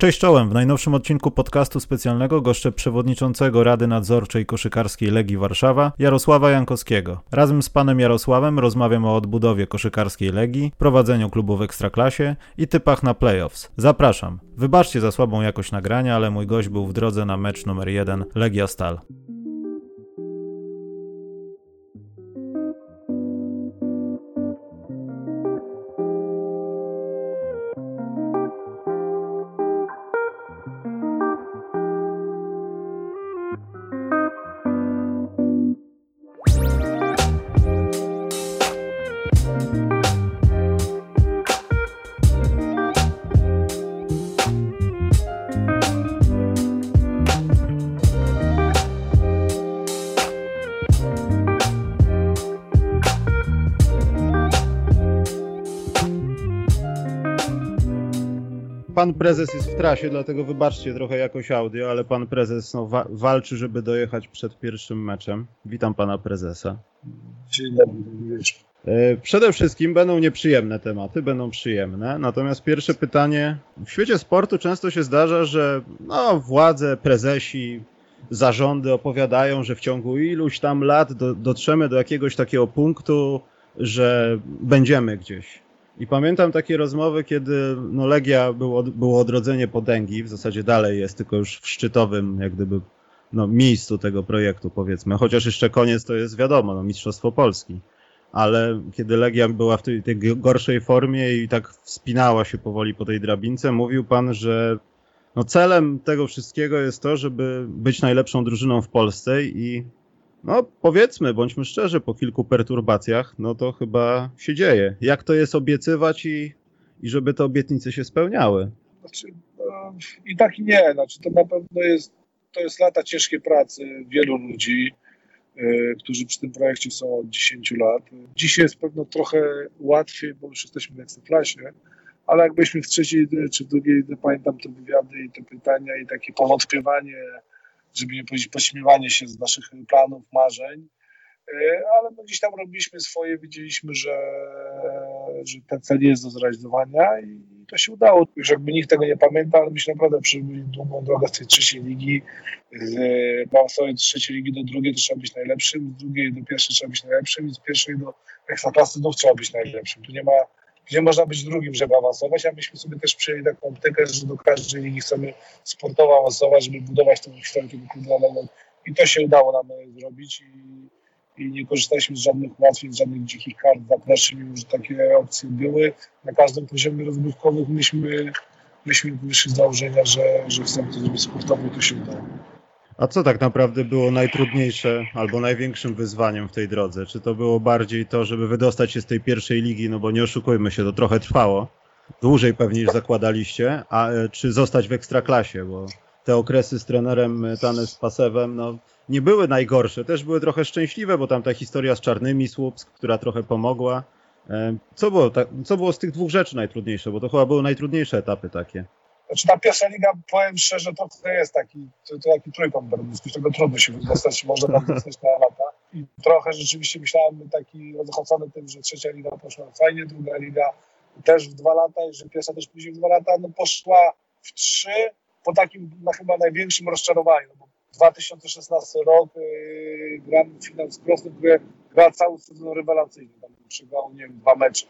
Cześć czołem, w najnowszym odcinku podcastu specjalnego goszczę przewodniczącego Rady Nadzorczej Koszykarskiej Legii Warszawa, Jarosława Jankowskiego. Razem z panem Jarosławem rozmawiam o odbudowie koszykarskiej Legii, prowadzeniu klubu w Ekstraklasie i typach na playoffs. Zapraszam. Wybaczcie za słabą jakość nagrania, ale mój gość był w drodze na mecz numer 1 Legia Stal. Pan prezes jest w trasie, dlatego wybaczcie trochę jakoś audio, ale pan prezes no, wa walczy, żeby dojechać przed pierwszym meczem. Witam pana prezesa. Dzień dobry. E, przede wszystkim będą nieprzyjemne tematy, będą przyjemne. Natomiast pierwsze pytanie. W świecie sportu często się zdarza, że no, władze, prezesi, zarządy opowiadają, że w ciągu iluś tam lat do, dotrzemy do jakiegoś takiego punktu, że będziemy gdzieś. I pamiętam takie rozmowy, kiedy no, Legia było, było odrodzenie potęgi, w zasadzie dalej jest, tylko już w szczytowym jak gdyby no, miejscu tego projektu powiedzmy, chociaż jeszcze koniec to jest wiadomo, no, Mistrzostwo Polski. Ale kiedy Legia była w tej, tej gorszej formie i tak wspinała się powoli po tej drabince, mówił pan, że no celem tego wszystkiego jest to, żeby być najlepszą drużyną w Polsce i no powiedzmy, bądźmy szczerzy, po kilku perturbacjach, no to chyba się dzieje. Jak to jest obiecywać i, i żeby te obietnice się spełniały? Znaczy, no, I tak i nie. Znaczy, to na pewno jest, to jest lata ciężkiej pracy wielu ludzi, yy, którzy przy tym projekcie są od 10 lat. Dzisiaj jest pewno trochę łatwiej, bo już jesteśmy w Ekstraklasie, ale jakbyśmy w trzeciej czy w drugiej, pamiętam te wywiady i te pytania i takie powątpiewanie żeby nie powiedzieć pośmiewanie się z naszych planów, marzeń, e, ale my gdzieś tam robiliśmy swoje, widzieliśmy, że, że ten cel jest do zrealizowania i to się udało. Już jakby nikt tego nie pamięta, ale myśmy naprawdę przebyli długą drogę z tej trzeciej ligi. Mam sobie z trzeciej ligi do drugiej to trzeba być najlepszym, z drugiej do pierwszej trzeba być najlepszym i z pierwszej do ekstraklasy znów trzeba być najlepszym. Tu nie ma gdzie można być drugim, żeby awansować, a myśmy sobie też przyjęli taką optykę, że do każdej ligi chcemy sportowo awansować, żeby budować tą historię klubu i to się udało nam zrobić i, i nie korzystaliśmy z żadnych ułatwień, z żadnych dzikich kart zapleczy, mimo że takie opcje były. Na każdym poziomie rozgrywkowym myśmy, myśmy wyszli z założenia, że, że chcemy to zrobić sportowo i to się udało. A co tak naprawdę było najtrudniejsze albo największym wyzwaniem w tej drodze? Czy to było bardziej to, żeby wydostać się z tej pierwszej ligi, no bo nie oszukujmy się, to trochę trwało, dłużej pewnie niż zakładaliście, a e, czy zostać w ekstraklasie, bo te okresy z trenerem Tanes Pasewem, no nie były najgorsze, też były trochę szczęśliwe, bo tam ta historia z Czarnymi Słupsk, która trochę pomogła. E, co było, co było z tych dwóch rzeczy najtrudniejsze? Bo to chyba były najtrudniejsze etapy takie. Znaczy ta pierwsza liga, powiem szczerze, to, jest taki, to, to taki trójkąt bermudzki, z tego trudno się wydostać, można tam dostać na lata. I trochę rzeczywiście myślałem taki rozchocony tym, że trzecia liga poszła fajnie, druga liga też w dwa lata i że pierwsza też później w dwa lata, no poszła w trzy po takim na chyba największym rozczarowaniu, bo 2016 rok yy, gram finał z Krosnem, który gra cały sezon rewelacyjny, tam przegrał, nie wiem, dwa mecze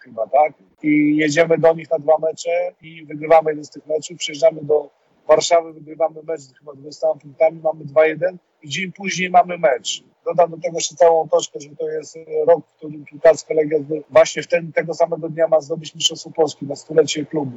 chyba, tak? I jedziemy do nich na dwa mecze i wygrywamy jeden z tych meczów, przyjeżdżamy do Warszawy, wygrywamy mecz chyba 20 punktami, mamy 2-1 i dzień później mamy mecz. Dodam do tego jeszcze całą otoczkę, że to jest rok, w którym piłkarska Legia właśnie w ten, tego samego dnia ma zdobyć Mistrzostwo Polski na stulecie klubu.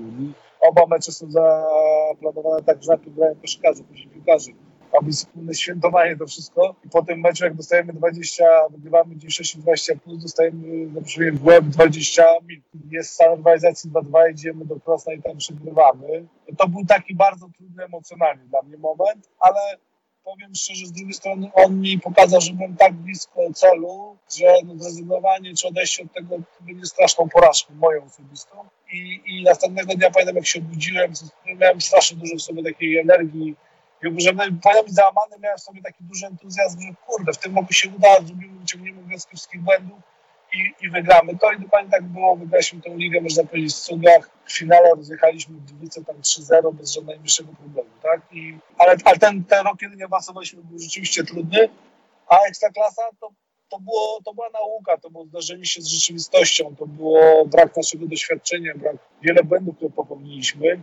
Oba mecze są zaplanowane tak, że najpierw grają koszykarze, później piłkarze ma być wspólne świętowanie to wszystko. I po tym meczu, jak dostajemy 20, wygrywamy 96 20 plus, dostajemy na przykład w łeb 20 minut. Jest stan rywalizacji 2-2, idziemy do Krosna i tam przegrywamy. To był taki bardzo trudny emocjonalnie dla mnie moment, ale powiem szczerze, z drugiej strony on mi pokazał, że byłem tak blisko celu, że no, zrezygnowanie czy odejście od tego będzie straszną porażką, moją osobistą. I, I następnego dnia pamiętam, jak się obudziłem, miałem strasznie dużo w sobie takiej energii, i że pamiętam załamany, miałem w sobie taki duży entuzjazm, że kurde, w tym roku się uda, zrobimy, wyciągniemy wnioski wszystkich błędów i, i wygramy to. I dokładnie tak było, wygraliśmy tę ligę, można powiedzieć, w cudach. W finale rozjechaliśmy w Gliwice tam 3-0 bez żadnego najmniejszego problemu, tak? I, ale ale ten, ten rok, kiedy nie awansowaliśmy, był rzeczywiście trudny, a Ekstraklasa to, to, było, to była nauka, to było zdarzenie się z rzeczywistością, to było brak naszego doświadczenia, brak wiele błędów, które popełniliśmy.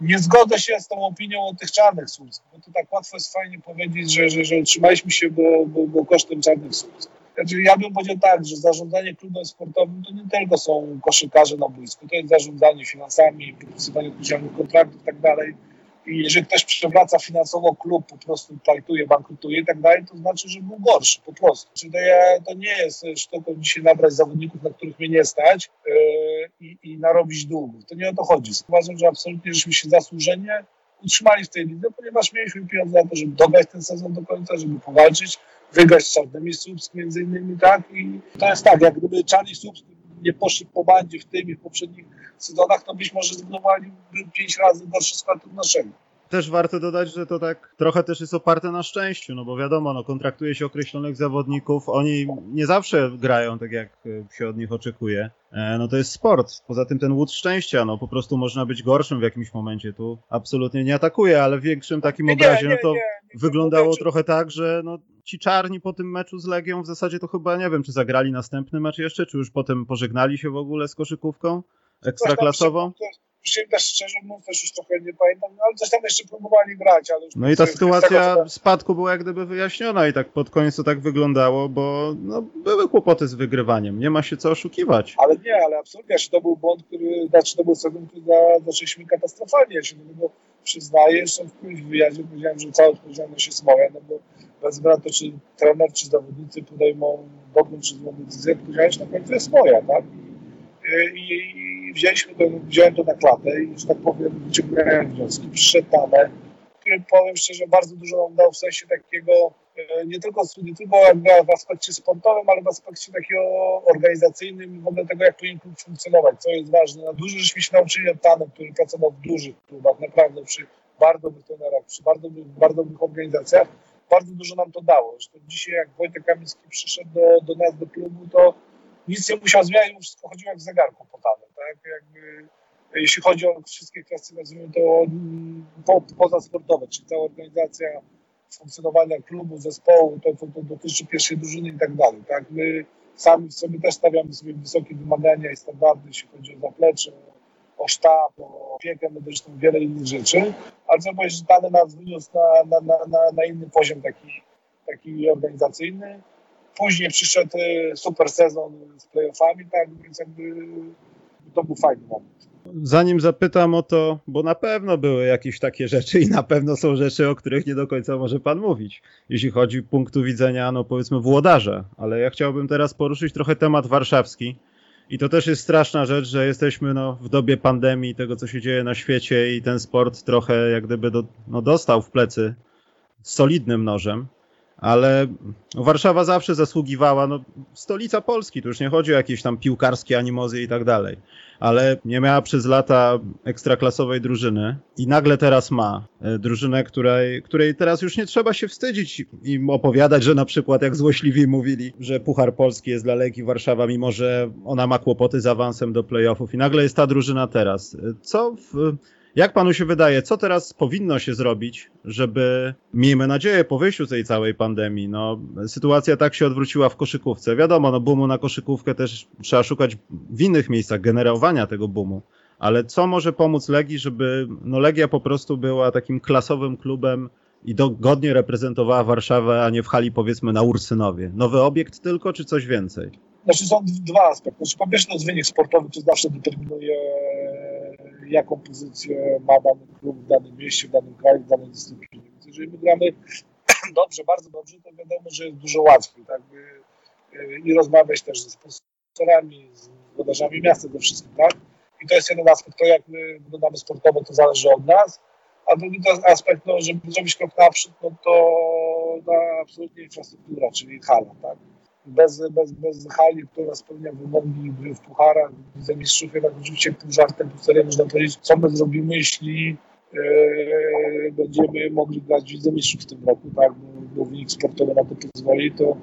Nie zgodzę się z tą opinią o tych czarnych Słupsk, bo to tak łatwo jest fajnie powiedzieć, że, że, że utrzymaliśmy się, bo, bo, bo kosztem czarnych Słupsk. Znaczy, ja bym powiedział tak, że zarządzanie klubem sportowym to nie tylko są koszykarze na boisku, to jest zarządzanie finansami, podpisywanie odpowiedzialnych kontraktów i tak dalej. I jeżeli ktoś przewraca finansowo klub, po prostu plajtuje, bankrutuje i tak dalej, to znaczy, że był gorszy po prostu. Czyli to, ja, to nie jest sztuką dzisiaj nabrać zawodników, na których mnie nie stać yy, i, i narobić długów. To nie o to chodzi. Uważam, że absolutnie żeśmy się zasłużenie utrzymali w tej lidze, ponieważ mieliśmy pieniądze na to, żeby dograć ten sezon do końca, żeby powalczyć, wygrać z Czarnymi Słupsk między innymi, tak? I to jest tak, jak gdyby Czarni Słupsk nie poszli po bandzie w tym i w poprzednich sezonach, to być może zbudowali pięć razy gorszy skład od naszego. Też warto dodać, że to tak trochę też jest oparte na szczęściu, no bo wiadomo, no kontraktuje się określonych zawodników, oni nie zawsze grają tak jak się od nich oczekuje. E, no to jest sport. Poza tym ten łód szczęścia, no po prostu można być gorszym w jakimś momencie. Tu absolutnie nie atakuje, ale w większym takim obrazie, no to wyglądało trochę tak, że no ci czarni po tym meczu z Legią w zasadzie to chyba nie wiem, czy zagrali następny mecz jeszcze, czy już potem pożegnali się w ogóle z koszykówką ekstraklasową. Też szczerze mówiąc, też już trochę nie pamiętam, no, ale coś tam jeszcze próbowali grać. Ale no i ta sytuacja tego, spadku była jak gdyby wyjaśniona i tak pod koniec to tak wyglądało, bo no, były kłopoty z wygrywaniem, nie ma się co oszukiwać. Ale nie, ale absolutnie, to był błąd, który, znaczy to był sezon, który zaczęliśmy katastrofalnie, ja się do tego przyznaję, jeszcze w którymś wywiadzie powiedziałem, że cała odpowiedzialność jest moja, no bo bez względu czy trener, czy zawodnicy podejmą dobrą czy złą decyzję, odpowiedzialność na końcu jest moja, tak? I, i, i wzięliśmy to, wziąłem to na klatę i, że tak powiem, wyciągnąłem wnioski, przyszedł Tane, który powiem szczerze, bardzo dużo nam dał w sensie takiego, e, nie tylko, nie tylko w aspekcie sportowym, ale w aspekcie takiego organizacyjnym w ogóle tego, jak powinien klub funkcjonować, co jest ważne. Dużo żeśmy się nauczyli od który pracował w dużych klubach, naprawdę przy bardzo dobrych trenerach, przy bardzo, bardzo dobrych organizacjach, bardzo dużo nam to dało. Zresztą dzisiaj jak Wojtek Kamiński przyszedł do, do nas, do klubu, to nic nie musiał zmieniać, wszystko chodziło jak w zegarku podane, tak? Jakby, jeśli chodzi o wszystkie kwestie, nazwijmy to mm, po, pozasportowe, czyli cała organizacja funkcjonowania klubu, zespołu, to, to, to dotyczy pierwszej drużyny i tak dalej, tak? My sami sobie też stawiamy sobie wysokie wymagania i standardy, jeśli chodzi o zaplecze, o sztab, o opiekę medyczną, wiele innych rzeczy, ale co powiedzieć, dane nas wyniósł na, na, na, na inny poziom taki, taki organizacyjny. Później przyszedł e, super sezon z playoffami, tak, więc jakby to był fajny moment. Zanim zapytam o to, bo na pewno były jakieś takie rzeczy i na pewno są rzeczy, o których nie do końca może pan mówić, jeśli chodzi punktu widzenia, no powiedzmy, włodarza, ale ja chciałbym teraz poruszyć trochę temat warszawski i to też jest straszna rzecz, że jesteśmy no, w dobie pandemii, tego co się dzieje na świecie i ten sport trochę jak gdyby do, no, dostał w plecy solidnym nożem ale Warszawa zawsze zasługiwała, no stolica Polski, tu już nie chodzi o jakieś tam piłkarskie animozy i tak dalej, ale nie miała przez lata ekstraklasowej drużyny i nagle teraz ma e, drużynę, której, której teraz już nie trzeba się wstydzić im opowiadać, że na przykład jak złośliwi mówili, że Puchar Polski jest dla Legii Warszawa, mimo że ona ma kłopoty z awansem do playoffów i nagle jest ta drużyna teraz. E, co w jak panu się wydaje, co teraz powinno się zrobić, żeby, miejmy nadzieję, po wyjściu tej całej pandemii, no, sytuacja tak się odwróciła w koszykówce. Wiadomo, no, boomu na koszykówkę też trzeba szukać w innych miejscach generowania tego boomu. Ale co może pomóc Legii, żeby no, Legia po prostu była takim klasowym klubem i dogodnie reprezentowała Warszawę, a nie w hali powiedzmy na Ursynowie? Nowy obiekt tylko, czy coś więcej? Znaczy są dwa aspekty. Znaczy, po pierwsze, no, wynik sportowy to zawsze determinuje jaką pozycję ma dany klub w danym mieście, w danym kraju, w danej dyscyplinie. Więc jeżeli my gramy dobrze, bardzo dobrze, to wiadomo, że jest dużo łatwiej. Tak? I rozmawiać też ze sponsorami, z włodarzami miasta, ze wszystkim. Tak? I to jest jeden aspekt, to jak my wyglądamy sportowo, to zależy od nas. A drugi aspekt, no, żeby zrobić krok naprzód, no to na absolutnie infrastruktura, czyli hala. Tak? Bez, bez, bez hali, która spełnia wymogi gry w pucharach, widzę mistrzów, jednak oczywiście pół żartem, pół serio można powiedzieć, co my zrobimy, jeśli e, będziemy mogli grać Widzę Mistrzów w tym roku, tak, bo, bo wynik sportowy na to pozwoli, to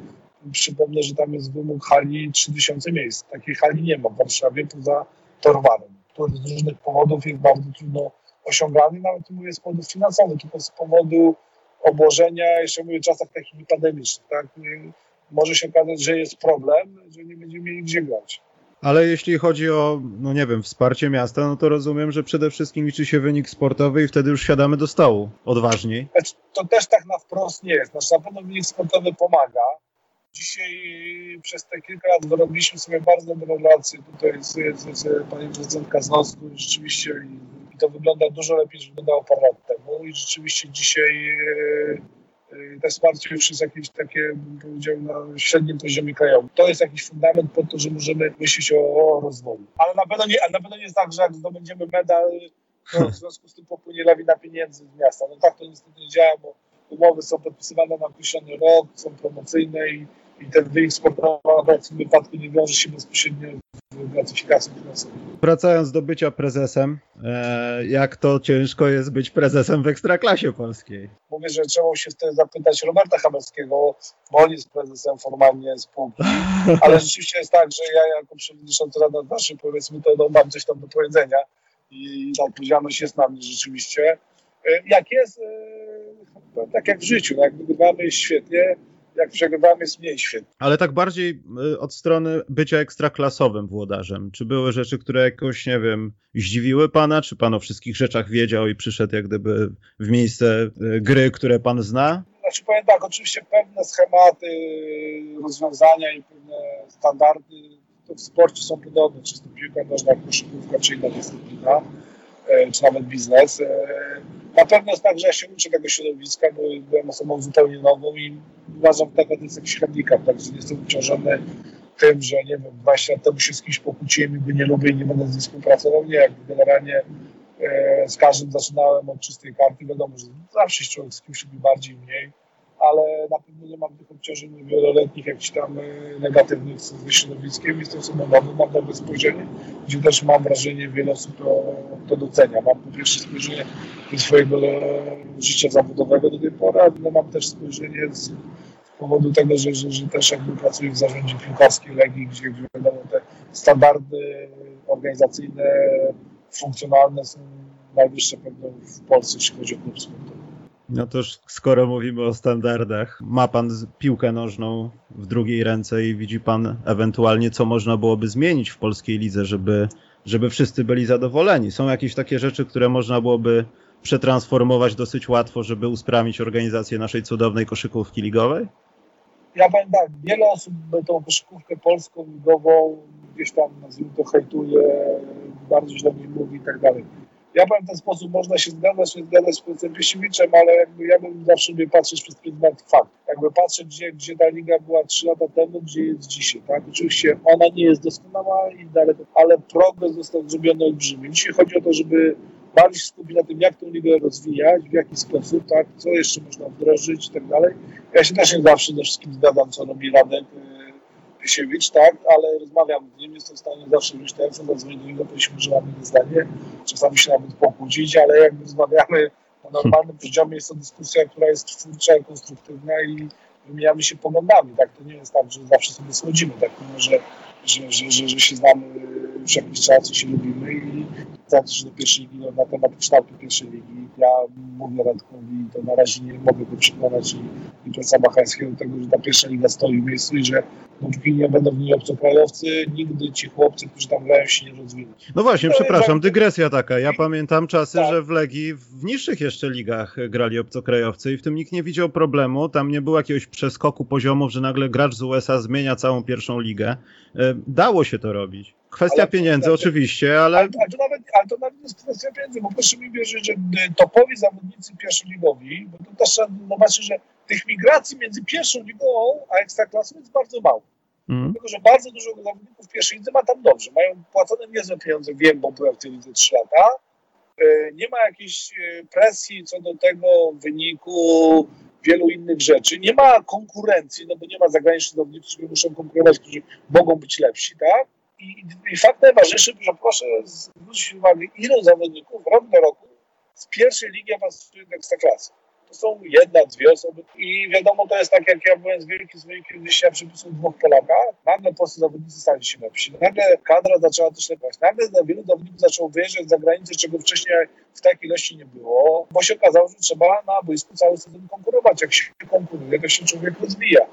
Przypomnę, że tam jest wymóg hali 3000 miejsc. Takiej hali nie ma w Warszawie poza Torwarem, który z różnych powodów jest bardzo trudno osiągany, nawet nie mówię z powodów finansowych, tylko z powodu obłożenia, jeszcze mówię w czasach takich pandemicznych, tak? Może się okazać, że jest problem, że nie będziemy mieli gdzie grać. Ale jeśli chodzi o, no nie wiem, wsparcie miasta, no to rozumiem, że przede wszystkim liczy się wynik sportowy i wtedy już siadamy do stołu odważniej. To też tak na wprost nie jest. Znaczy, na pewno wynik sportowy pomaga. Dzisiaj przez te kilka lat wyrobiliśmy sobie bardzo dobre relacje tutaj z, z, z panią prezydent Kaznowską. Rzeczywiście i, i to wygląda dużo lepiej niż wyglądało parę lat temu i rzeczywiście dzisiaj e, te wsparcie już jest jakieś takie, bym powiedział, na średnim poziomie krajowym. To jest jakiś fundament po to, że możemy myśleć o, o rozwoju. Ale na pewno nie, na pewno nie jest tak, że jak zdobędziemy medal, to w związku z tym popłynie lawina pieniędzy z miasta. No tak to niestety nie działa, bo umowy są podpisywane na określony rok, są promocyjne i, i ten wynik sportowy w tym wypadku nie wiąże się bezpośrednio gratyfikacją finansową. Wracając do bycia prezesem, e, jak to ciężko jest być prezesem w ekstraklasie polskiej? Mówię, że trzeba się wtedy zapytać Roberta Hamelskiego, bo on jest prezesem formalnie spółki, ale rzeczywiście jest tak, że ja jako przewodniczący Rady Naszej powiedzmy to no, mam coś tam do powiedzenia i ta odpowiedzialność jest na mnie rzeczywiście. E, jak jest, e, tak jak w życiu, jak wygrywamy świetnie, jak przegrywamy jest mniej świetnie. Ale tak bardziej y, od strony bycia ekstraklasowym włodarzem. Czy były rzeczy, które jakoś, nie wiem, zdziwiły pana? Czy pan o wszystkich rzeczach wiedział i przyszedł jak gdyby w miejsce y, gry, które pan zna? Znaczy powiem tak, oczywiście pewne schematy, rozwiązania i pewne standardy to w sporcie są podobne, czy to piłka nożna, koszykówka, czy inna dyscyplina, e, czy nawet biznes. Na pewno jest tak, że ja się uczę tego środowiska, bo byłem osobą zupełnie nową i uważam, że to jest jakiś handicap, także nie jestem obciążony tym, że nie wiem, 20 lat temu się z kimś pokłóciłem i nie lubię i nie będę z nim współpracował. Nie, jakby generalnie e, z każdym zaczynałem od czystej karty. Wiadomo, że zawsze człowiek z kimś lubi bardziej, mniej ale na pewno nie mam tych obciążeń wieloletnich, jakichś tam e, negatywnych ze środowiskiem. Jestem osobą nową, mam dobre spojrzenie, gdzie też mam wrażenie, wiele osób to, to docenia. Mam po pierwsze spojrzenie ze swojego e, życia zawodowego do tej pory, ale mam też spojrzenie z powodu tego, że, że, że też jakby pracuję w zarządzie piłkarskiej Legii, gdzie, wiadomo, te standardy organizacyjne, funkcjonalne są najwyższe pewno w Polsce, jeśli chodzi o klub sportowy. No toż skoro mówimy o standardach, ma pan piłkę nożną w drugiej ręce i widzi pan ewentualnie, co można byłoby zmienić w polskiej lidze, żeby, żeby wszyscy byli zadowoleni. Są jakieś takie rzeczy, które można byłoby przetransformować dosyć łatwo, żeby usprawnić organizację naszej cudownej koszykówki ligowej? Ja powiem tak, wiele osób tą koszykówkę polską ligową gdzieś tam, nazwijmy to, hejtuje, bardzo źle mi mówi i tak dalej ja powiem w ten sposób, można się zgadzać, nie zgadzać z profesorem Piesiewiczem, ale jakby ja bym zawsze lubię patrzeć przez pryzmat fakt. Jakby patrzeć, gdzie, gdzie ta liga była trzy lata temu, gdzie jest dzisiaj, tak? Oczywiście ona nie jest doskonała i daleko, ale progres został zrobiony olbrzymi. Dzisiaj chodzi o to, żeby bardziej się skupić na tym, jak tę ligę rozwijać, w jaki sposób, tak? Co jeszcze można wdrożyć i tak dalej. Ja się też nie zawsze ze wszystkim zgadzam, co robi Radek, Pisiewicz, tak, ale rozmawiam z nim, jestem w stanie zawsze wziąć telefon, zadzwonić do niego, powiedzieć że mamy zdanie, czasami się nawet pokłócić, ale jak rozmawiamy na normalnym poziomie, jest to dyskusja, która jest twórcza i konstruktywna i wymieniamy się poglądami, tak, to nie jest tak, że zawsze sobie słodzimy, tak, mimo że, że, że, że, że się znamy już jakiś czas i się lubimy i że do pierwszej ligi, no, na temat kształtu pierwszej ligi, ja mówię Radkowi, to na razie nie mogę go przekonać i, i Piotra Machańskiego do tego, że ta pierwsza liga stoi w miejscu i że dopóki nie będą w niej obcokrajowcy, nigdy ci chłopcy, którzy tam grają, się nie rozwiną. No właśnie, to przepraszam, dygresja taka. Ja pamiętam czasy, tak. że w Legii w niższych jeszcze ligach grali obcokrajowcy i w tym nikt nie widział problemu. Tam nie było jakiegoś przeskoku poziomów, że nagle gracz z USA zmienia całą pierwszą ligę. E, dało się to robić. Kwestia ale, pieniędzy oczywiście, ale... Ale, ale, to nawet, ale to nawet jest kwestia pieniędzy, bo proszę mi wierzyć, że topowi zawodnicy pierwszoligowi, bo to też trzeba zobaczyć, że tych migracji między pierwszą ligą a ekstraklasą jest bardzo mało. Mm. Dlatego, że bardzo dużo zawodników pierwszej lidze ma tam dobrze. Mają płacone niezłe pieniądze, wiem, bo byłem w tej lidze 3 lata. E, nie ma jakiejś e, presji co do tego wyniku, wielu innych rzeczy. Nie ma konkurencji, no bo nie ma zagranicznych zawodników, którzy muszą konkurować, którzy mogą być lepsi, tak? I, i fakt najważniejszy, że proszę zwrócić uwagę, ilu zawodników rok do roku z pierwszej ligi awansuje do ekstraklasy. to są jedna, dwie osoby. I wiadomo, to jest tak, jak ja byłem z wielkim zwykiem dzisiaj przepisów dwóch Polaka, nagle polscy zawodnicy stali się lepsi, nagle kadra zaczęła też lepiać, nagle na wielu zawodników zaczęło wyjeżdżać za granicę, czego wcześniej w takiej ilości nie było, bo się okazało, że trzeba na boisku cały sezon konkurować, jak się konkuruje, to się człowiek rozwija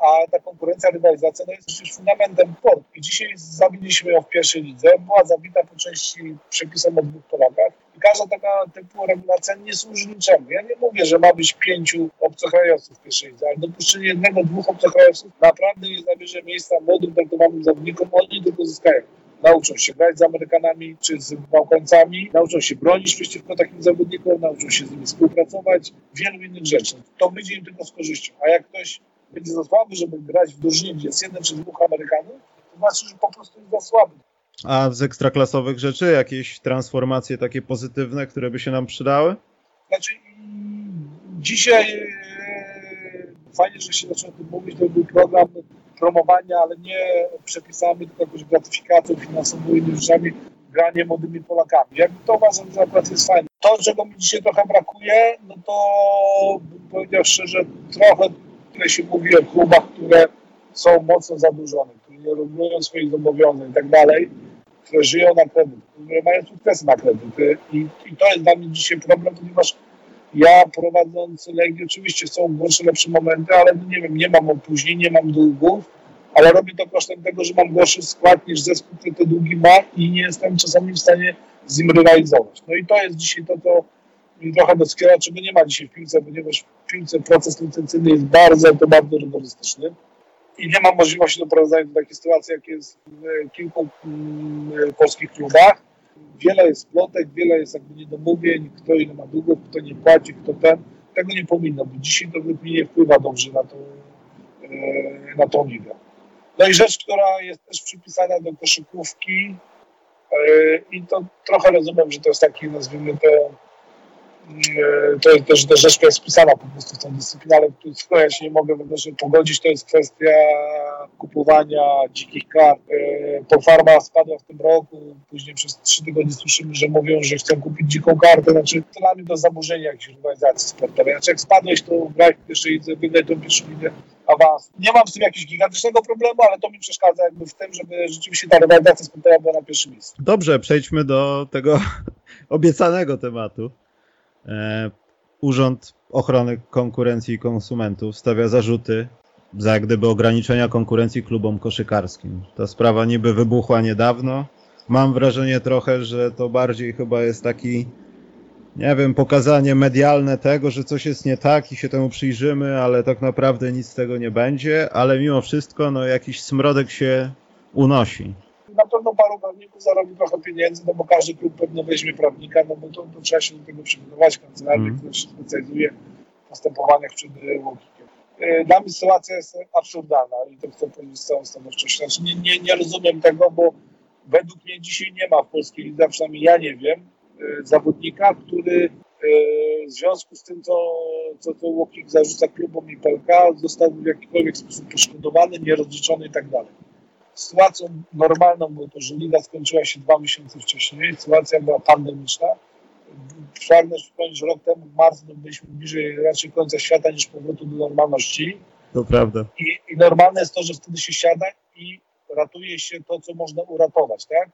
a ta konkurencja, rywalizacja to jest przecież fundamentem sportu. I dzisiaj zabiliśmy ją w pierwszej lidze, była zabita po części przepisem o dwóch Polakach i każda taka typu regulacja nie służy niczemu. Ja nie mówię, że ma być pięciu obcokrajowców w pierwszej lidze, ale dopuszczenie jednego, dwóch obcokrajowców naprawdę nie zabierze miejsca młodym, traktowanym zawodnikom, oni tylko zyskają nauczą się grać z Amerykanami czy z Bałkańcami, nauczą się bronić przeciwko takim zawodnikom, nauczą się z nimi współpracować, wielu innych rzeczy. To będzie im tylko z korzyścią. A jak ktoś będzie za słaby, żeby grać w drużynie, gdzie jest jeden czy dwóch Amerykanów, to znaczy, że po prostu jest za słaby. A z ekstraklasowych rzeczy jakieś transformacje takie pozytywne, które by się nam przydały? Znaczy dzisiaj e, fajnie, że się zaczął o tym mówić, to był program promowania, ale nie przepisami, tylko jakąś gratyfikacją finansową i innymi rzeczami, granie młodymi Polakami. Ja to uważam, że akurat jest fajne. To, czego mi dzisiaj trochę brakuje, no to bym powiedział szczerze, trochę które się mówi o klubach, które są mocno zadłużone, które nie regulują swoich zobowiązań i tak dalej, które żyją na kredyt, które mają sukcesy na kredyt. I, I, to jest dla mnie dzisiaj problem, ponieważ ja prowadząc Legii, oczywiście są gorsze, lepsze momenty, ale no nie wiem, nie mam opóźnień, nie mam długów, ale robię to kosztem tego, że mam gorszy skład niż zespół, który te długi ma i nie jestem czasami w stanie z nim rywalizować. No i to jest dzisiaj to, co trochę doskwiera, czego nie ma dzisiaj w piłce, ponieważ w piłce proces licencyjny jest bardzo, to bardzo rygorystyczny i nie ma możliwości doprowadzenia do takiej sytuacji, jak jest w kilku mm, polskich klubach. Wiele jest plotek, wiele jest jakby niedomówień, kto ile ma długów, kto nie płaci, kto ten. Tego nie powinno być. Dzisiaj to nie wpływa dobrze na tą, e, na tą ligę. No i rzecz, która jest też przypisana do koszykówki e, i to trochę rozumiem, że to jest taki, nazwijmy to, to jest też, też rzecz, która jest wpisana po prostu w tę dyscyplinę, ale tu z ja się nie mogę się pogodzić, to jest kwestia kupowania dzikich kart. E, Pofarma spadła w tym roku, później przez trzy tygodnie słyszymy, że mówią, że chcą kupić dziką kartę, znaczy to dla mnie to zaburzenie jakiejś rywalizacji sportowej. Znaczy jak spadłeś, to graj w pierwszej lidze, wygraj tą pierwszą ligę, awans. Nie mam z tym jakiegoś gigantycznego problemu, ale to mi przeszkadza jakby w tym, żeby rzeczywiście ta rywalizacja sportowa była na pierwszym miejscu. Dobrze, przejdźmy do tego obiecanego tematu. E, Urząd Ochrony Konkurencji i Konsumentów stawia zarzuty za jak gdyby ograniczenia konkurencji klubom koszykarskim. Ta sprawa niby wybuchła niedawno. Mam wrażenie trochę, że to bardziej chyba jest taki, nie wiem, pokazanie medialne tego, że coś jest nie tak i się temu przyjrzymy, ale tak naprawdę nic z tego nie będzie, ale mimo wszystko no jakiś smrodek się unosi na pewno paru prawników zarobi trochę pieniędzy, no bo każdy klub pewno weźmie prawnika, no bo to, to trzeba się do tego przygotować, kancelarii, mm. która się specjalizuje w postępowaniach przed łokikiem. E, dla mnie sytuacja jest absurdalna i to chcę powiedzieć z całą stanowczością. Znaczy nie, nie, nie rozumiem tego, bo według mnie dzisiaj nie ma w polskiej lidze, przynajmniej ja nie wiem, e, zawodnika, który e, w związku z tym, co, co, co Łokik zarzuca klubom i PLK, został w jakikolwiek sposób poszkodowany, nierozliczony i tak dalej. Sytuacją normalną było to, że liga skończyła się dwa miesiące wcześniej. Sytuacja była pandemiczna. Pragnę przypomnieć, że rok temu w marcu byliśmy bliżej raczej końca świata niż powrotu do normalności. To prawda. I, I normalne jest to, że wtedy się siada i ratuje się to, co można uratować, tak?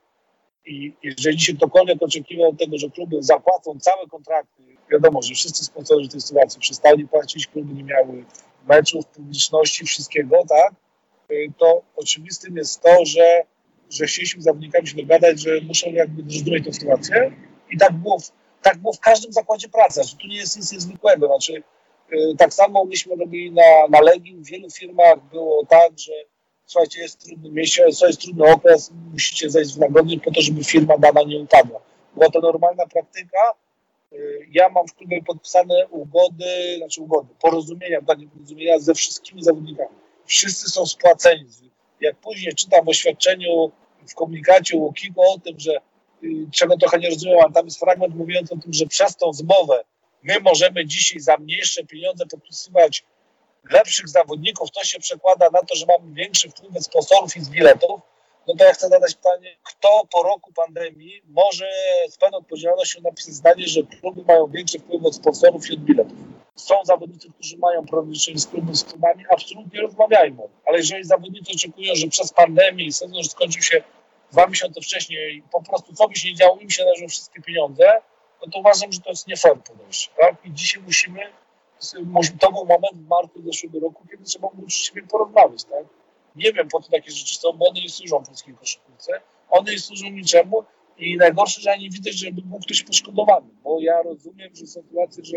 I jeżeli się ktokolwiek oczekiwał od tego, że kluby zapłacą całe kontrakty, wiadomo, że wszyscy sponsorzy tej sytuacji przestali płacić, kluby nie miały meczów, publiczności, wszystkiego, tak? Y, to oczywistym jest to, że, że chcieliśmy z zawodnikami się dogadać, że muszą jakby zrozumieć tę sytuację. I tak było, w, tak było w każdym zakładzie pracy, że tu nie jest nic niezwykłego, znaczy y, tak samo myśmy robili na, na Legii, w wielu firmach było tak, że słuchajcie, jest trudny miesiąc, jest trudny okres, musicie zejść w nagrodę po to, żeby firma dana nie upadła. Była to normalna praktyka, y, ja mam w klubie podpisane ugody, znaczy ugody, porozumienia, takie porozumienia ze wszystkimi zawodnikami wszyscy są spłaceni. Jak później czytam w oświadczeniu, w komunikacie Łokigo o tym, że y, czego trochę nie rozumiem, ale tam jest fragment mówiący o tym, że przez tą zmowę my możemy dzisiaj za mniejsze pieniądze podpisywać lepszych zawodników, to się przekłada na to, że mamy większy wpływ z sponsorów i z biletów, no to ja chcę zadać pytanie, kto po roku pandemii może z pełną odpowiedzialnością napisać zdanie, że kluby mają większy wpływ od sponsorów i od biletów? Są zawodnicy, którzy mają problem z, klubu, z klubami, absolutnie rozmawiajmy. Ale jeżeli zawodnicy oczekują, że przez pandemię i sezon skończył się dwa miesiące wcześniej po prostu co by się nie działo, im się należą wszystkie pieniądze, no to uważam, że to jest nie fair podejście. Tak? I dzisiaj musimy, to był moment w marcu zeszłego roku, kiedy trzeba było uczciwie porozmawiać. Tak? Nie wiem, po co takie rzeczy są, bo one nie służą polskiej koszykówce, one nie służą niczemu i najgorsze, że ja nie widzę, żeby był ktoś poszkodowany, bo ja rozumiem, że sytuacje, że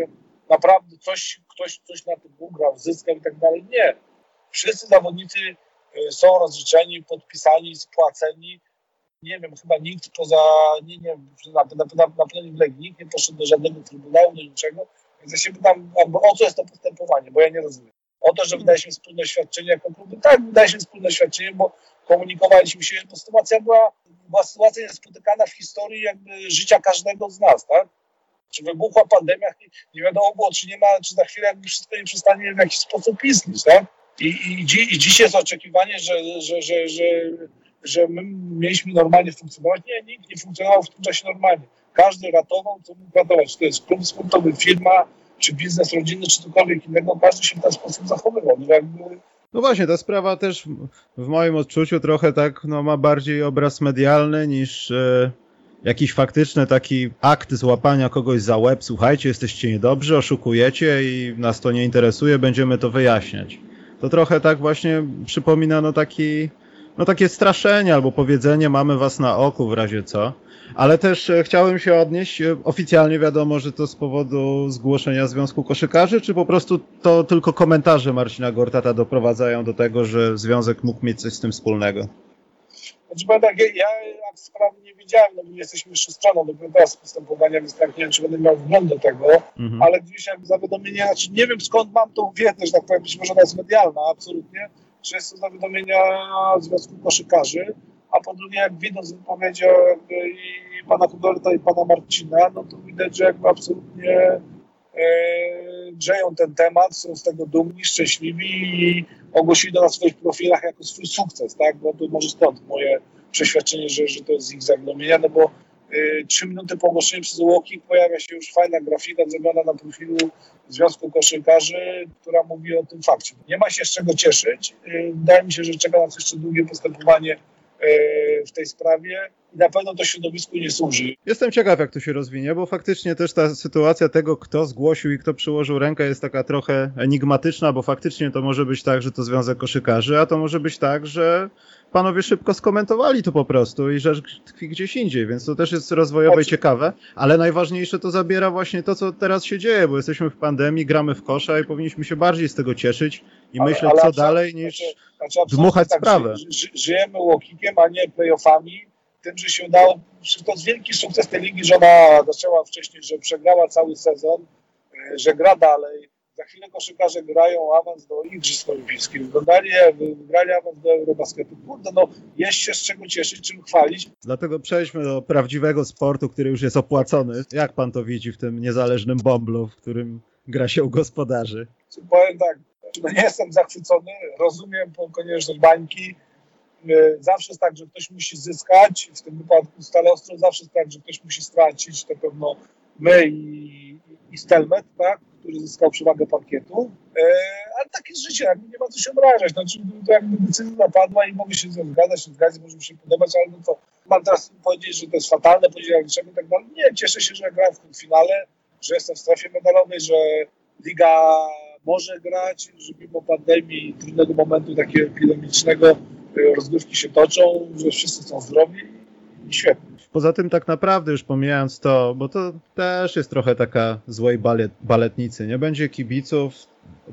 naprawdę coś, ktoś coś na tym ugrał, zyskał i tak dalej. Nie. Wszyscy zawodnicy e, są rozliczeni, podpisani, spłaceni. Nie wiem, chyba nikt poza, nie, nie na, na, na, na Legii nikt nie poszedł do żadnego trybunału, do niczego. Więc ja się pytam, o co jest to postępowanie, bo ja nie rozumiem. O to, że wydaliśmy wspólne świadczenie jako kluby. Tak, wydaliśmy wspólne świadczenie, bo komunikowaliśmy się, bo sytuacja była, była sytuacja niespotykana w historii jakby życia każdego z nas, tak? Czy wybuchła pandemia, nie, wiadomo było, czy nie ma, czy za chwilę jakby wszystko nie przestanie w jakiś sposób istnieć, tak? I, i, i dziś jest oczekiwanie, że, że, że, że, że my mieliśmy normalnie funkcjonować. Nie, nikt nie funkcjonował w tym czasie normalnie. Każdy ratował, co mógł ratować. Czy to jest klub sportowy, firma, czy biznes rodzinny, czy cokolwiek innego. Każdy się w ten sposób zachowywał. No, jakby... no właśnie, ta sprawa też w moim odczuciu trochę tak no, ma bardziej obraz medialny niż... Jakiś faktyczny taki akt złapania kogoś za łeb, słuchajcie, jesteście niedobrzy, oszukujecie i nas to nie interesuje, będziemy to wyjaśniać. To trochę tak właśnie przypomina no taki, no takie straszenie albo powiedzenie mamy was na oku w razie co. Ale też e, chciałem się odnieść, e, oficjalnie wiadomo, że to z powodu zgłoszenia Związku Koszykarzy, czy po prostu to tylko komentarze Marcina Gortata doprowadzają do tego, że Związek mógł mieć coś z tym wspólnego? Znaczy, tak, ja sprawy nie widziałem, no bo nie jesteśmy jeszcze stroną dopiero teraz postępowania, więc tak nie wiem, czy będę miał wgląd do tego, mhm. ale gdzieś jakby zawiadomienie, znaczy nie wiem skąd mam tą wiedzę, że tak powiem, być może ona jest medialna, absolutnie, że jest to zawiadomienia Związku Koszykarzy, a po drugie, jak widząc wypowiedzi i pana Huberta i pana Marcina, no to widać, że jakby absolutnie grzeją ten temat, są z tego dumni, szczęśliwi i ogłosili to na swoich profilach jako swój sukces, tak? Bo to może stąd moje przeświadczenie, że, że to jest ich zawiadomienia, no bo y, trzy minuty po ogłoszeniu przez Walking pojawia się już fajna grafika zrobiona na profilu Związku Koszykarzy, która mówi o tym fakcie. Nie ma się z czego cieszyć. Y, wydaje mi się, że czeka nas jeszcze długie postępowanie w tej sprawie i na pewno to środowisku nie służy. Jestem ciekaw, jak to się rozwinie, bo faktycznie też ta sytuacja tego, kto zgłosił i kto przyłożył rękę jest taka trochę enigmatyczna, bo faktycznie to może być tak, że to Związek Koszykarzy, a to może być tak, że panowie szybko skomentowali to po prostu i rzecz tkwi gdzieś indziej, więc to też jest rozwojowe i ciekawe, ale najważniejsze to zabiera właśnie to, co teraz się dzieje, bo jesteśmy w pandemii, gramy w kosza i powinniśmy się bardziej z tego cieszyć i ale, myśleć, ale co dalej, niż znaczy, znaczy dmuchać tak, sprawę. Ży, żyjemy łokikiem, a nie playoffami, tym, że się udało, to jest wielki sukces tej ligi, że ona zaczęła wcześniej, że przegrała cały sezon, e, że gra dalej, za chwilę koszykarze grają awans do Igrzysk Olimpijskich. Wyglądali, wygrali awans do Eurobasketu. Kurde, no jest się z czego cieszyć, czym chwalić. Dlatego przejdźmy do prawdziwego sportu, który już jest opłacony. Jak pan to widzi w tym niezależnym bomblu, w którym gra się u gospodarzy? Powiem tak, no nie jestem zachwycony, rozumiem konieczność bańki. E, zawsze jest tak, że ktoś musi zyskać, w tym wypadku stale ostro, zawsze jest tak, że ktoś musi stracić, to pewno my i, i Stelmet, tak? który zyskał przewagę parkietu. E, ale takie jest życie, nie ma co się obrażać. Znaczy, to jakby decyzja padła i mogę się z nią zgadzać, nie zgadzać, może mi się podobać, ale no to mam teraz powiedzieć, że to jest fatalne, powiedzieć i tak dalej. Nie, cieszę się, że grałem w tym finale, że jestem w strefie medalowej, że liga może grać, że mimo pandemii, trudnego momentu takiego epidemicznego rozgrywki się toczą, że wszyscy są zdrowi i świetnie. Poza tym tak naprawdę już pomijając to, bo to też jest trochę taka złej balet, baletnicy, nie będzie kibiców,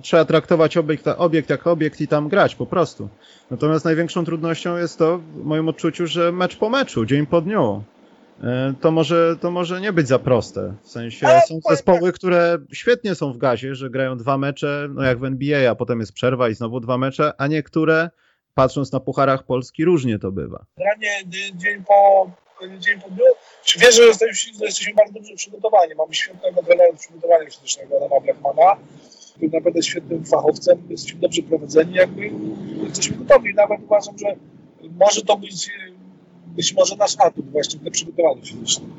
trzeba traktować obiekt, obiekt jak obiekt i tam grać po prostu. Natomiast największą trudnością jest to, w moim odczuciu, że mecz po meczu, dzień po dniu. E, to może, to może nie być za proste. W sensie są zespoły, które świetnie są w gazie, że grają dwa mecze, no jak w NBA, a potem jest przerwa i znowu dwa mecze, a niektóre, patrząc na pucharach Polski, różnie to bywa. Granie dzień po, dzień po dniu. Wierzę, że jesteśmy, że jesteśmy bardzo dobrze przygotowani. Mamy świetnego trenera przygotowania fizycznego Adama Blechmana, który naprawdę świetnym fachowcem. Jesteśmy dobrze prowadzeni, jakby jesteśmy gotowi. Nawet uważam, że może to być być może nasz atut właśnie w przygotowaniu fizycznym.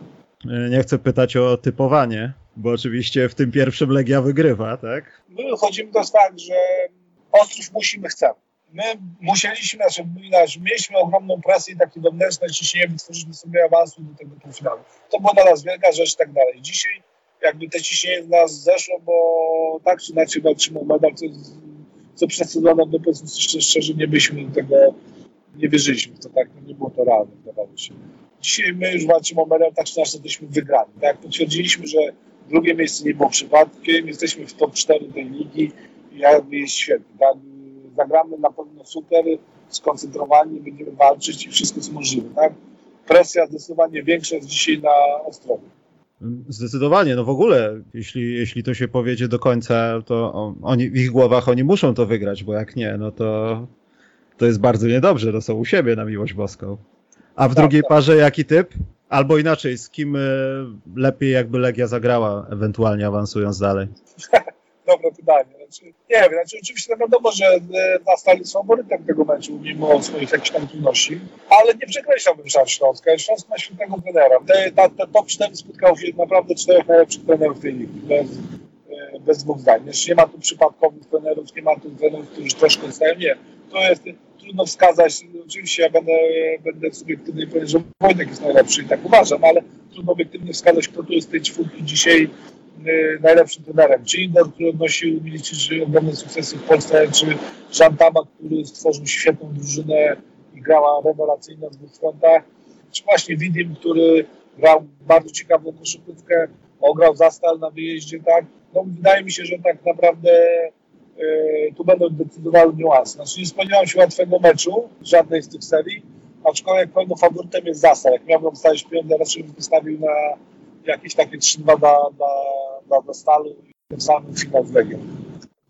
E, nie chcę pytać o typowanie, bo oczywiście w tym pierwszym Legia wygrywa, tak? My wychodzimy to jest tak, że Ostrów musimy, chcemy. My musieliśmy, znaczy, znaczy mieliśmy ogromną presję i takie wewnętrzne ciśnienie, wytworzyliśmy sobie awansu do tego półfinału. To była dla nas wielka rzecz i tak dalej. Dzisiaj jakby te ciśnienie z nas zeszło, bo tak czy inaczej walczymy o medal, co, co przed sezonem, no powiedzmy szczerze, nie byliśmy do tego, nie wierzyliśmy w to, tak, no nie było to realne, wydawało się. Dzisiaj my już walczymy o medal, tak czy inaczej jesteśmy wygrani, tak, potwierdziliśmy, że drugie miejsce nie było przypadkiem, jesteśmy w top 4 tej ligi i jakby jest świetnie, tak, zagramy na pewno super, skoncentrowani, będziemy walczyć i wszystko co możliwe, tak. Presja zdecydowanie większa jest dzisiaj na Ostrowie. Zdecydowanie, no w ogóle, jeśli, jeśli to się powiedzie do końca, to oni, w ich głowach oni muszą to wygrać, bo jak nie, no to, to jest bardzo niedobrze, to są u siebie na miłość boską. A w tak, drugiej tak. parze jaki typ? Albo inaczej, z kim e, lepiej jakby Legia zagrała, ewentualnie awansując dalej? Dobre pytanie. Znaczy, nie wiem, znaczy, oczywiście no wiadomo, że e, nastali są faworytem tego meczu, mimo swoich jakichś tam trudności, ale nie przekreślałbym szans Śląska. Śląsk ma świetnego trenera. Te, te, te top 4 spotkało się naprawdę czterech najlepszych trenerów tej ligi. Bez, e, bez dwóch zdań. Znaczy, nie ma tu przypadkowych trenerów, nie ma tu trenerów, którzy troszkę stają. Nie. To jest trudno wskazać. Oczywiście ja będę, będę subiektywny i powiem, że Wojtek jest najlepszy i tak uważam, ale trudno obiektywnie wskazać, kto tu jest tej czwórki dzisiaj najlepszym trenerem. Czy Igor, który odnosił miliczyszy ogromne sukcesy w Polsce, czy Jean Tama, który stworzył świetną drużynę i grała rewelacyjnie na dwóch frontach, czy właśnie Widim, który grał bardzo ciekawą koszykówkę, ograł Zastal na wyjeździe, tak? No, wydaje mi się, że tak naprawdę y, tu będą decydowały niuanse. Znaczy nie spodziewałem się łatwego meczu, żadnej z tych serii, aczkolwiek pewno faworytem jest Zastal. Jak miałbym wstawić pieniądze, raczej bym wystawił na jakieś takie 3-2 dla, dla, dla, dla Stalu i tym samym finał z Legią.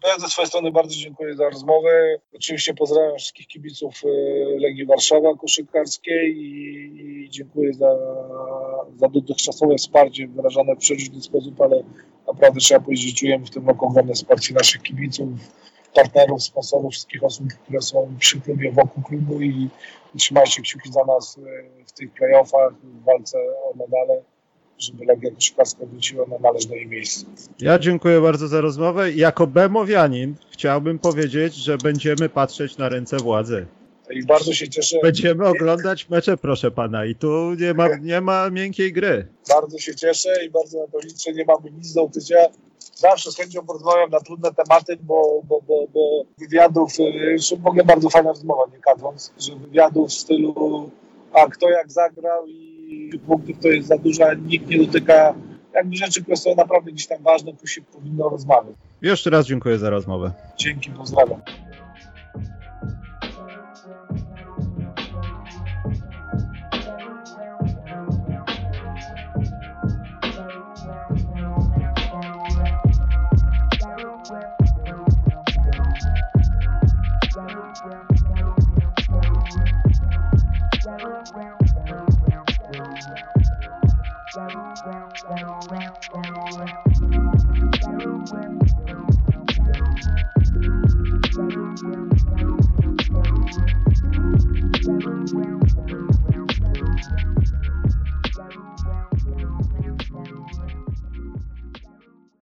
No ja ze swojej strony bardzo dziękuję za rozmowę. Oczywiście pozdrawiam wszystkich kibiców y, Legii Warszawa koszykarskiej i, i dziękuję za, za dotychczasowe wsparcie wyrażane w przeróżny sposób, ale naprawdę trzeba powiedzieć, że czujemy w tym roku ogromne wsparcie naszych kibiców, partnerów, sponsorów, wszystkich osób, które są przy klubie, wokół klubu i, trzymajcie kciuki za nas y, w tych playoffach, w walce o medale żeby Legia Koszykowska wróciła na należne jej miejsce. Ja dziękuję bardzo za rozmowę. Jako Bemowianin chciałbym powiedzieć, że będziemy patrzeć na ręce władzy. I bardzo się cieszę. Będziemy oglądać mecze, proszę pana, i tu nie ma, nie ma miękkiej gry. Bardzo się cieszę i bardzo na to liczę. Nie mamy nic do ukrycia. Zawsze z chęcią porozmawiam na trudne tematy, bo, bo, bo, bo wywiadów, y, ogóle bardzo fajna rozmowa, nie kadząc, że wywiadów w stylu a kto jak zagrał i punktów to jest za dużo, nikt nie dotyka jakby rzeczy, które są naprawdę gdzieś tam ważne, tu się powinno rozmawiać. Jeszcze raz dziękuję za rozmowę. Dzięki, pozdrawiam.